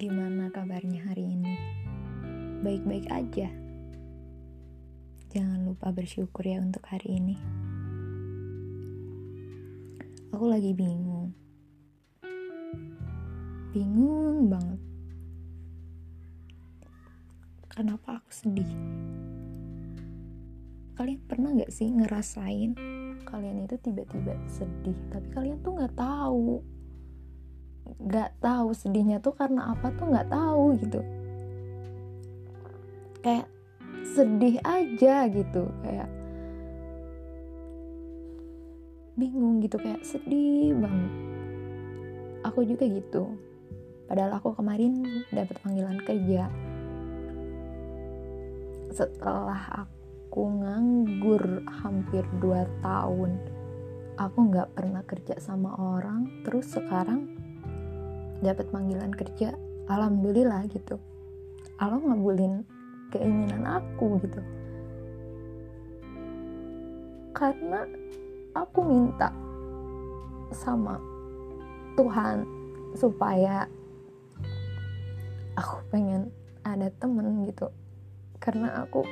Gimana kabarnya hari ini? Baik-baik aja. Jangan lupa bersyukur ya untuk hari ini. Aku lagi bingung. Bingung banget. Kenapa aku sedih? Kalian pernah gak sih ngerasain kalian itu tiba-tiba sedih, tapi kalian tuh gak tahu nggak tahu sedihnya tuh karena apa tuh nggak tahu gitu. Kayak sedih aja gitu kayak bingung gitu kayak sedih banget. Aku juga gitu. Padahal aku kemarin dapat panggilan kerja. Setelah aku nganggur hampir 2 tahun aku nggak pernah kerja sama orang. Terus sekarang dapat panggilan kerja alhamdulillah gitu. Allah ngabulin keinginan aku gitu. Karena aku minta sama Tuhan supaya aku pengen ada temen gitu. Karena aku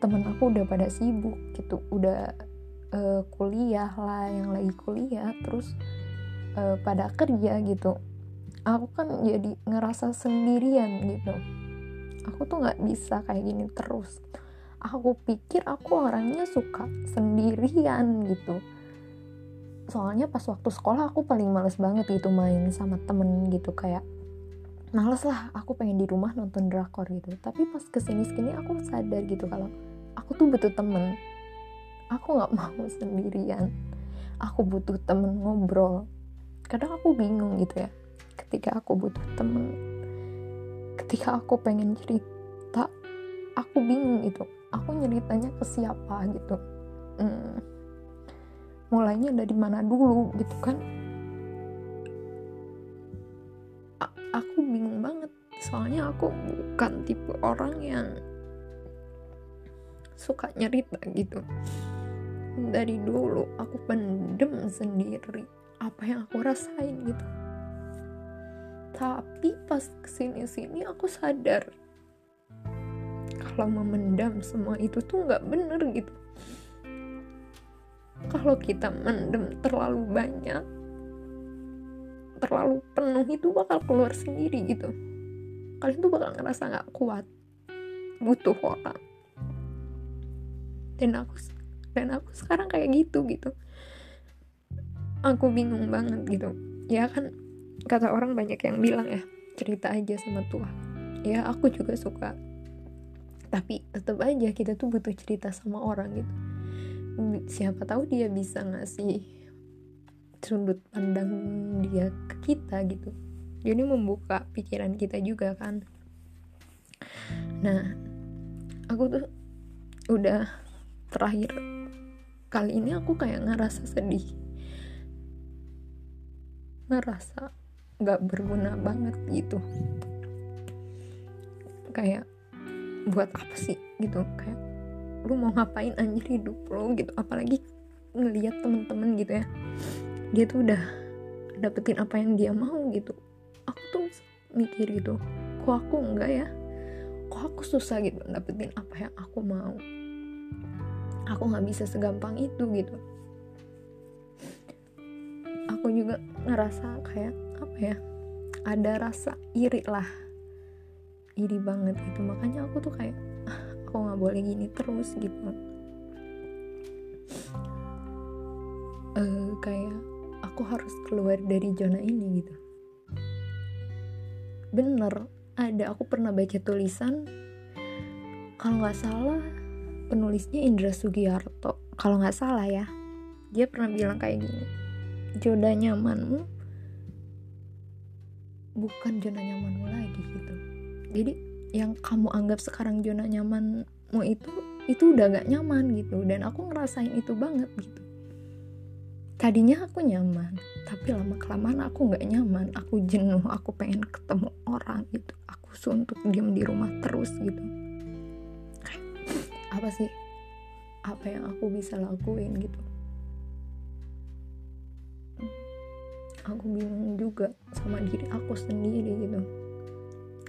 temen aku udah pada sibuk gitu. Udah uh, kuliah lah yang lagi kuliah terus uh, pada kerja gitu aku kan jadi ngerasa sendirian gitu. Aku tuh nggak bisa kayak gini terus. Aku pikir aku orangnya suka sendirian gitu. Soalnya pas waktu sekolah aku paling males banget gitu main sama temen gitu kayak males lah aku pengen di rumah nonton drakor gitu. Tapi pas ke sini sini aku sadar gitu kalau aku tuh butuh temen. Aku nggak mau sendirian. Aku butuh temen ngobrol. Kadang aku bingung gitu ya ketika aku butuh temen. Ketika aku pengen cerita aku bingung gitu. Aku nyeritanya ke siapa gitu. Hmm, mulainya dari mana dulu gitu kan? A aku bingung banget. Soalnya aku bukan tipe orang yang suka nyerita gitu. Dari dulu aku pendem sendiri. Apa yang aku rasain gitu tapi pas ke sini-sini aku sadar kalau memendam semua itu tuh nggak bener gitu. Kalau kita mendem terlalu banyak terlalu penuh itu bakal keluar sendiri gitu. Kalian tuh bakal ngerasa nggak kuat butuh orang. Dan aku dan aku sekarang kayak gitu gitu. Aku bingung banget gitu. Ya kan kata orang banyak yang bilang ya cerita aja sama Tuhan ya aku juga suka. Tapi tetap aja kita tuh butuh cerita sama orang gitu. Siapa tahu dia bisa ngasih sudut pandang dia ke kita gitu. Jadi membuka pikiran kita juga kan. Nah aku tuh udah terakhir kali ini aku kayak ngerasa sedih. Ngerasa nggak berguna banget gitu. Kayak buat apa sih gitu? Kayak lu mau ngapain anjir hidup lo gitu? Apalagi ngelihat temen-temen gitu ya. Dia tuh udah dapetin apa yang dia mau gitu. Aku tuh mikir gitu kok aku enggak ya? Kok aku susah gitu dapetin apa yang aku mau? Aku nggak bisa segampang itu gitu. Aku juga ngerasa kayak apa ya ada rasa iri lah. Iri banget gitu. Makanya aku tuh kayak ah, aku nggak boleh gini terus gitu. Uh, kayak aku harus keluar dari zona ini gitu. Bener ada. Aku pernah baca tulisan kalau nggak salah penulisnya Indra Sugiarto kalau nggak salah ya dia pernah bilang kayak gini zona nyamanmu bukan zona nyamanmu lagi gitu. Jadi yang kamu anggap sekarang zona nyamanmu itu itu udah gak nyaman gitu. Dan aku ngerasain itu banget gitu. Tadinya aku nyaman tapi lama kelamaan aku nggak nyaman. Aku jenuh aku pengen ketemu orang gitu. Aku suntuk diam di rumah terus gitu. Apa sih? Apa yang aku bisa lakuin gitu aku bingung juga sama diri aku sendiri gitu.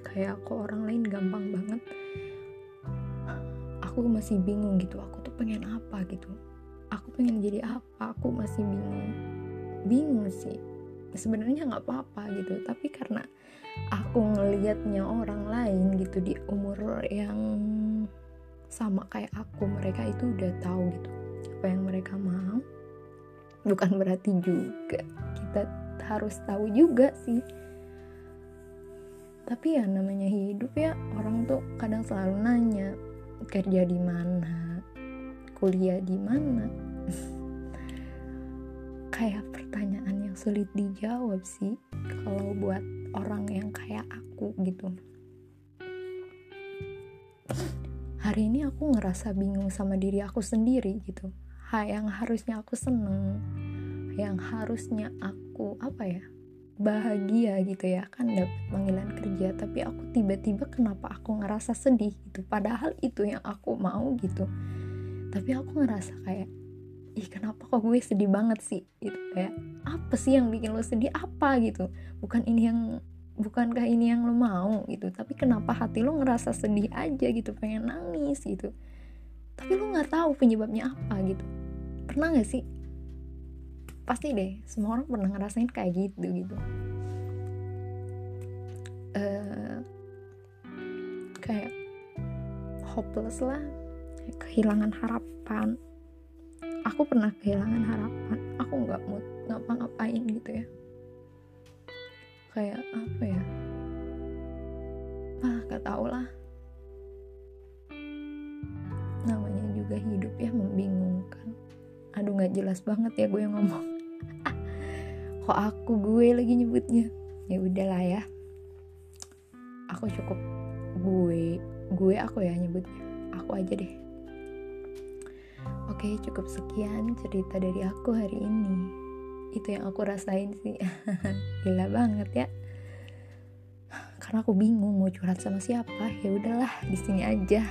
Kayak kok orang lain gampang banget. Aku masih bingung gitu aku tuh pengen apa gitu. Aku pengen jadi apa aku masih bingung. Bingung sih. Sebenarnya nggak apa-apa gitu tapi karena aku ngelihatnya orang lain gitu di umur yang sama kayak aku mereka itu udah tahu gitu apa yang mereka mau. Bukan berarti juga harus tahu juga sih. Tapi ya namanya hidup ya orang tuh kadang selalu nanya kerja di mana? Kuliah di mana? Kayak pertanyaan yang sulit dijawab sih kalau buat orang yang kayak aku gitu. Hari ini aku ngerasa bingung sama diri aku sendiri gitu. Yang harusnya aku seneng yang harusnya aku apa ya bahagia gitu ya kan dapat panggilan kerja tapi aku tiba-tiba kenapa aku ngerasa sedih gitu padahal itu yang aku mau gitu. Tapi aku ngerasa kayak ih kenapa kok gue sedih banget sih? Gitu kayak apa sih yang bikin lo sedih? Apa? Gitu. Bukan ini yang bukankah ini yang lo mau? Gitu. Tapi kenapa hati lo ngerasa sedih aja gitu pengen nangis? Gitu. Tapi lo nggak tahu penyebabnya apa? Gitu. Pernah nggak sih pasti deh semua orang pernah ngerasain kayak gitu gitu. Uh, kayak hopeless lah kehilangan harapan. Aku pernah kehilangan harapan aku nggak mau ngapa-ngapain gitu ya. Kayak apa ya? Ah gak tau lah. Namanya juga hidup ya membingungkan. Aduh nggak jelas banget ya gue yang ngomong kok aku gue lagi nyebutnya ya udahlah ya aku cukup gue gue aku ya nyebutnya aku aja deh Oke, cukup sekian cerita dari aku hari ini. Itu yang aku rasain sih. Gila banget ya. Karena aku bingung mau curhat sama siapa. Ya udahlah, di sini aja.